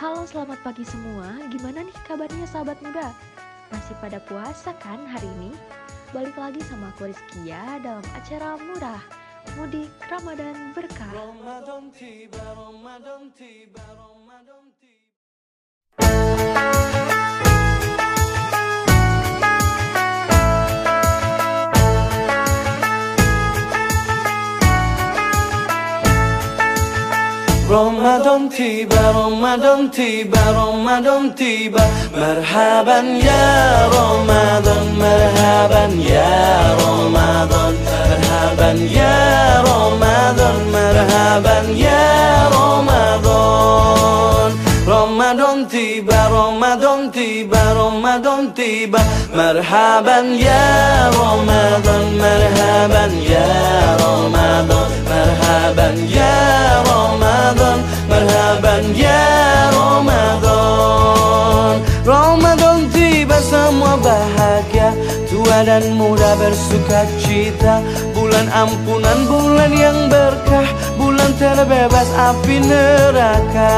Halo selamat pagi semua, gimana nih kabarnya sahabat muda? Masih pada puasa kan hari ini? Balik lagi sama aku Rizkia dalam acara murah Mudik Ramadan Berkah. رمضان تيبا رمضان تيبا رمضان تيبا. مرحبا يا رمضان مرحبا يا رمضان. مرحبا يا رمضان مرحبا يا رمضان. Ramadan tiba, Ramadan tiba, Ramadan tiba. Marhaban ya Ramadan, marhaban ya Ramadan. Marhaban ya Ramadan, marhaban ya Ramadan. Ramadan tiba semua bahagia. Tua dan muda bersuka cita. Bulan ampunan, bulan yang berkah. Bulan terbebas api neraka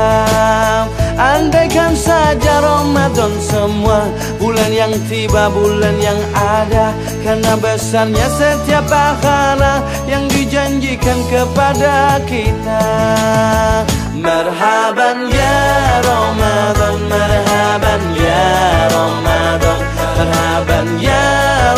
Andaikan saja Ramadan semua Bulan yang tiba, bulan yang ada. Karena besarnya setiap pahala Yang dijanjikan kepada kita. Marhaban ya Ramadan Marhaban ya Ramadan. Marhaban ya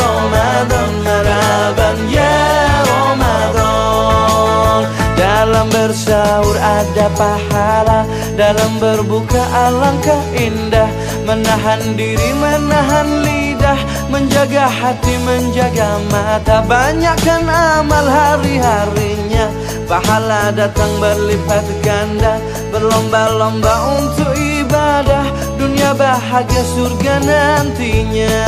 Ramadan Marhaban ya Ramadan. Dalam bersahur ada pahala Dalam berbuka alangkah indah Menahan diri, menahan lidah Menjaga hati, menjaga mata. Banyakkan amal hari-harinya Pahala datang berlipat ganda. Berlomba-lomba untuk ibadah Dunia bahagia surga nantinya.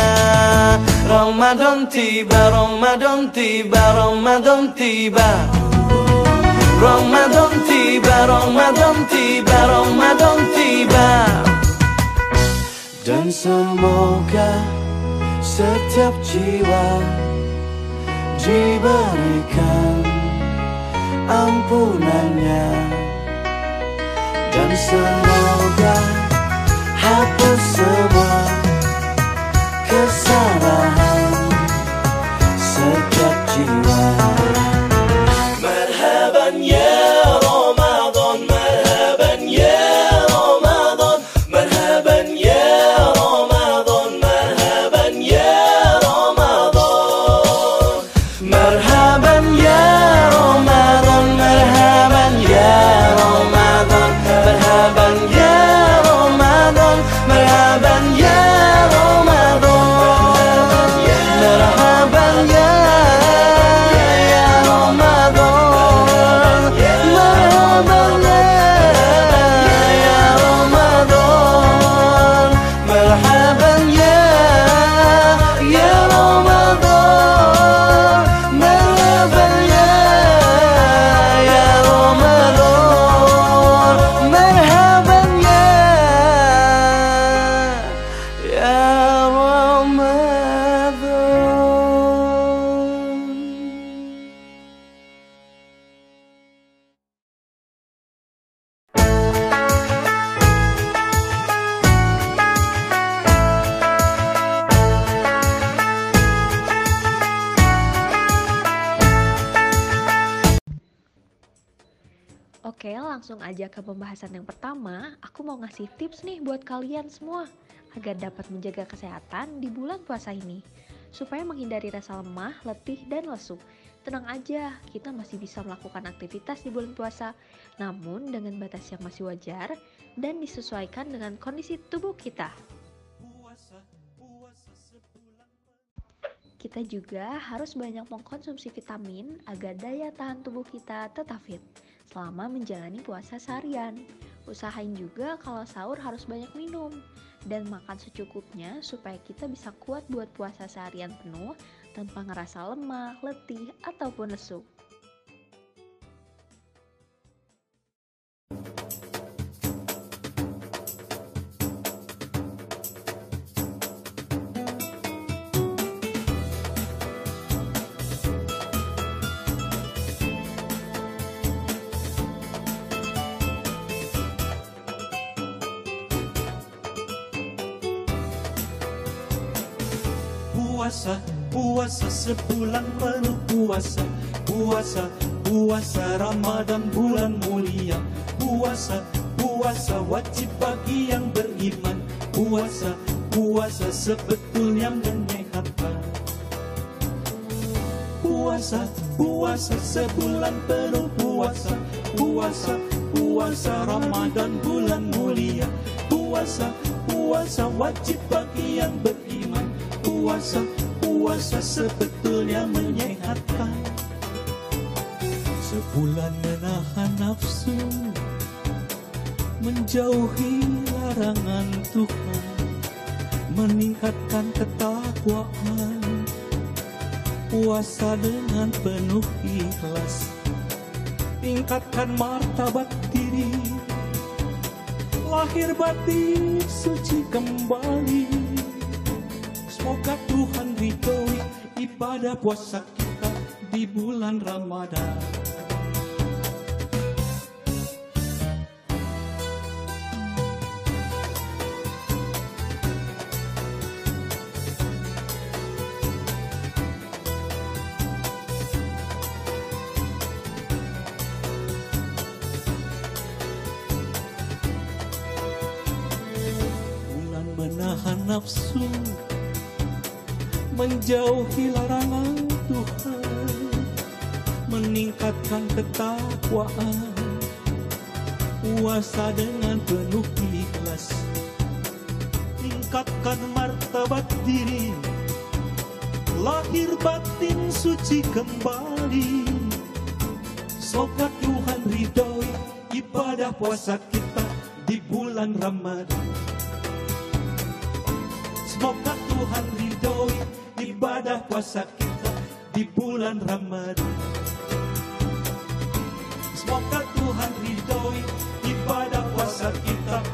Ramadan tiba, Ramadan tiba, Ramadan tiba Ramadan tiba, Ramadan tiba, Ramadan tiba. Dan semoga setiap jiwa diberikan ampunannya. Dan semoga hapus semua kesalahan langsung aja ke pembahasan yang pertama Aku mau ngasih tips nih buat kalian semua Agar dapat menjaga kesehatan di bulan puasa ini. Supaya menghindari rasa lemah, letih, dan lesu. Tenang aja, kita masih bisa melakukan aktivitas di bulan puasa. Namun dengan batas yang masih wajar Dan disesuaikan dengan kondisi tubuh kita. Kita juga harus banyak mengkonsumsi vitamin agar daya tahan tubuh kita tetap fit selama menjalani puasa seharian. Usahain juga kalau sahur harus banyak minum dan makan secukupnya supaya kita bisa kuat buat puasa seharian penuh tanpa ngerasa lemah, letih, ataupun lesu. Puasa, puasa sebulan penuh puasa, puasa, puasa Ramadan bulan mulia, puasa, puasa wajib bagi yang beriman, puasa, puasa sebetulnya menyehatkan. Puasa, puasa sebulan penuh puasa, puasa, puasa Ramadan bulan mulia, puasa, puasa wajib bagi yang beriman, puasa, puasa sebetulnya menyehatkan. Sebulan menahan nafsu, menjauhi larangan Tuhan, meningkatkan ketakwaan, puasa dengan penuh ikhlas, tingkatkan martabat diri, lahir batin suci kembali. Ibadah puasa kita di bulan Ramadan. Bulan menahan nafsu Menjauhi larangan Tuhan Meningkatkan ketakwaan Puasa dengan penuh ikhlas Tingkatkan martabat diri Lahir batin suci kembali Semoga Tuhan ridhoi ibadah puasa kita di bulan Ramadan. Semoga Tuhan ridhoi ibadah puasa kita di bulan Ramadan. Semoga Tuhan ridhoi ibadah puasa kita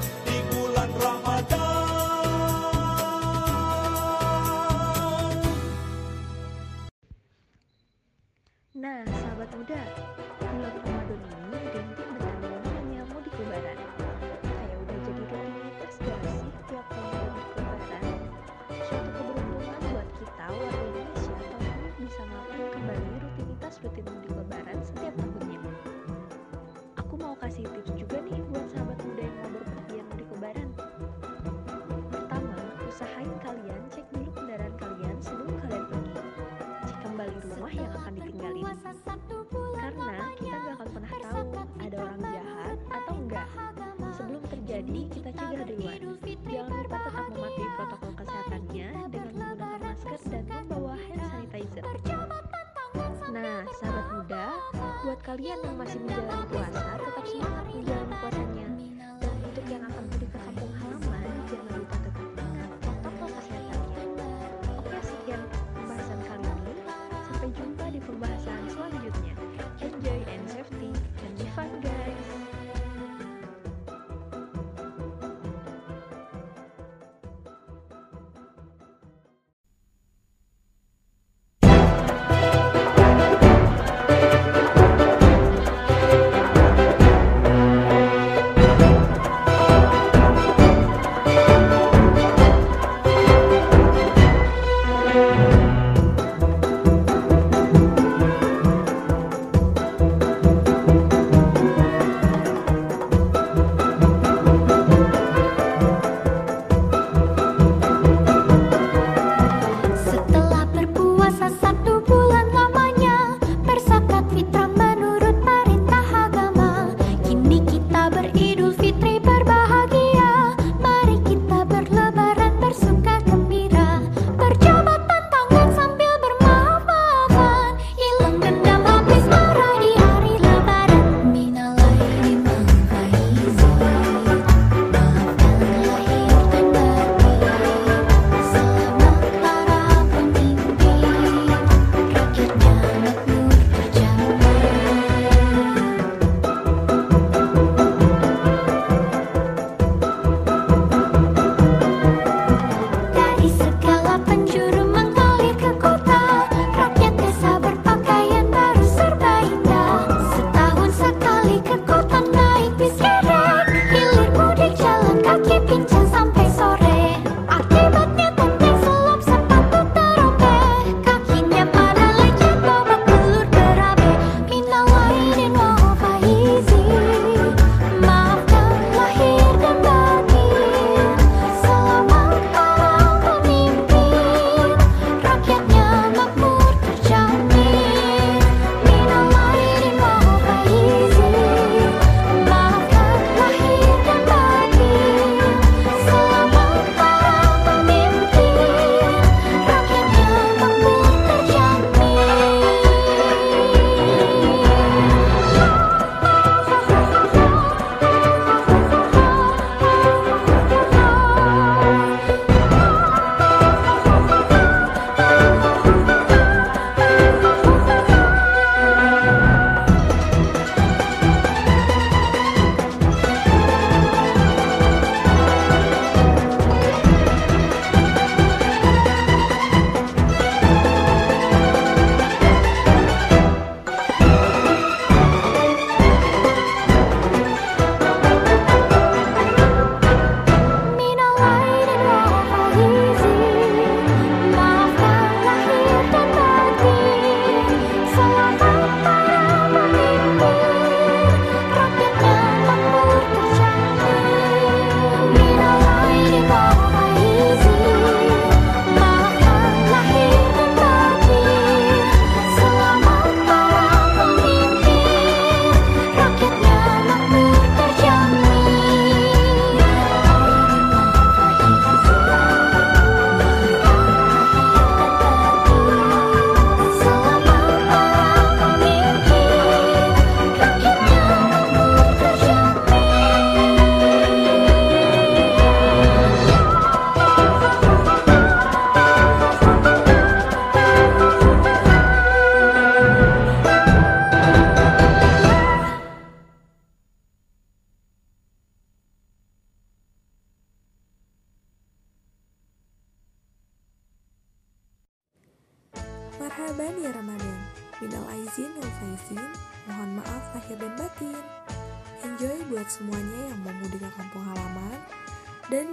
kalian yang masih menjalani puasa,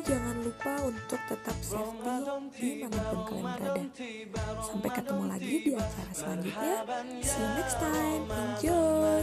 jangan lupa untuk tetap safety di mana pun kalian berada. Sampai ketemu lagi di acara selanjutnya. See you next time. Enjoy.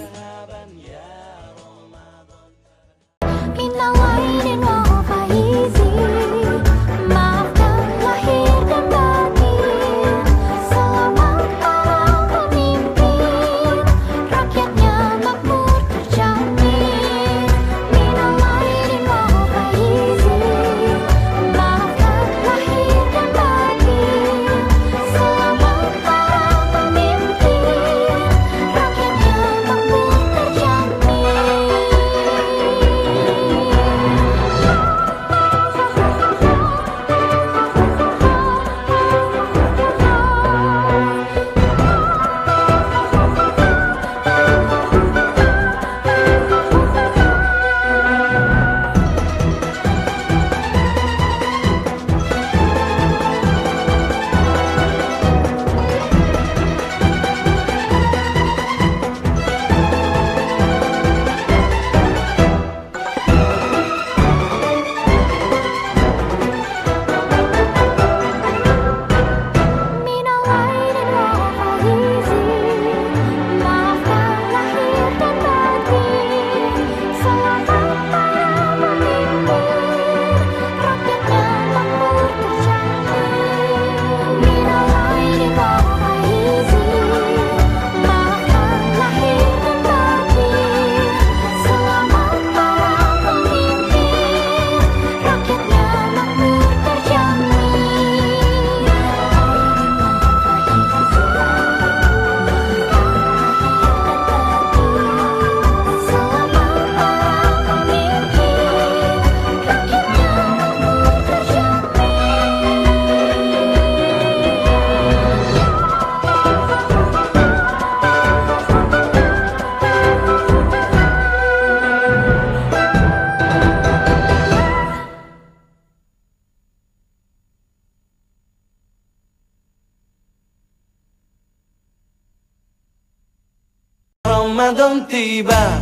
Ramadan tiba.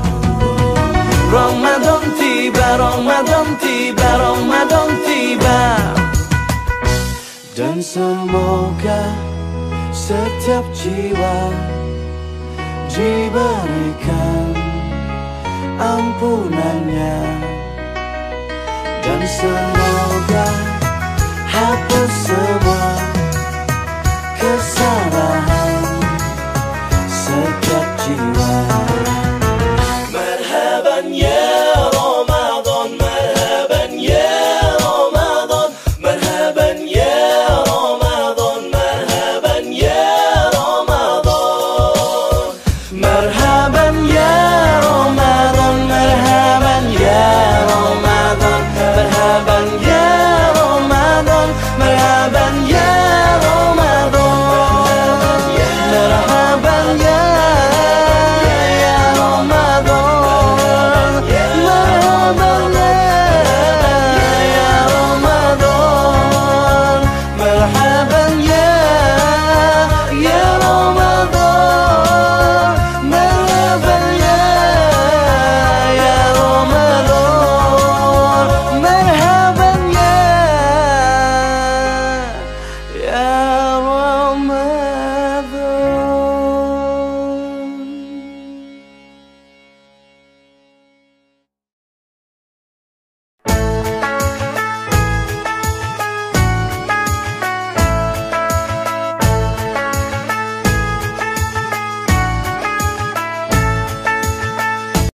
Ramadan tiba Ramadan tiba Ramadan tiba. Dan semoga setiap jiwa diberikan ampunannya. Dan semoga hapus semua kesalahan Merhaba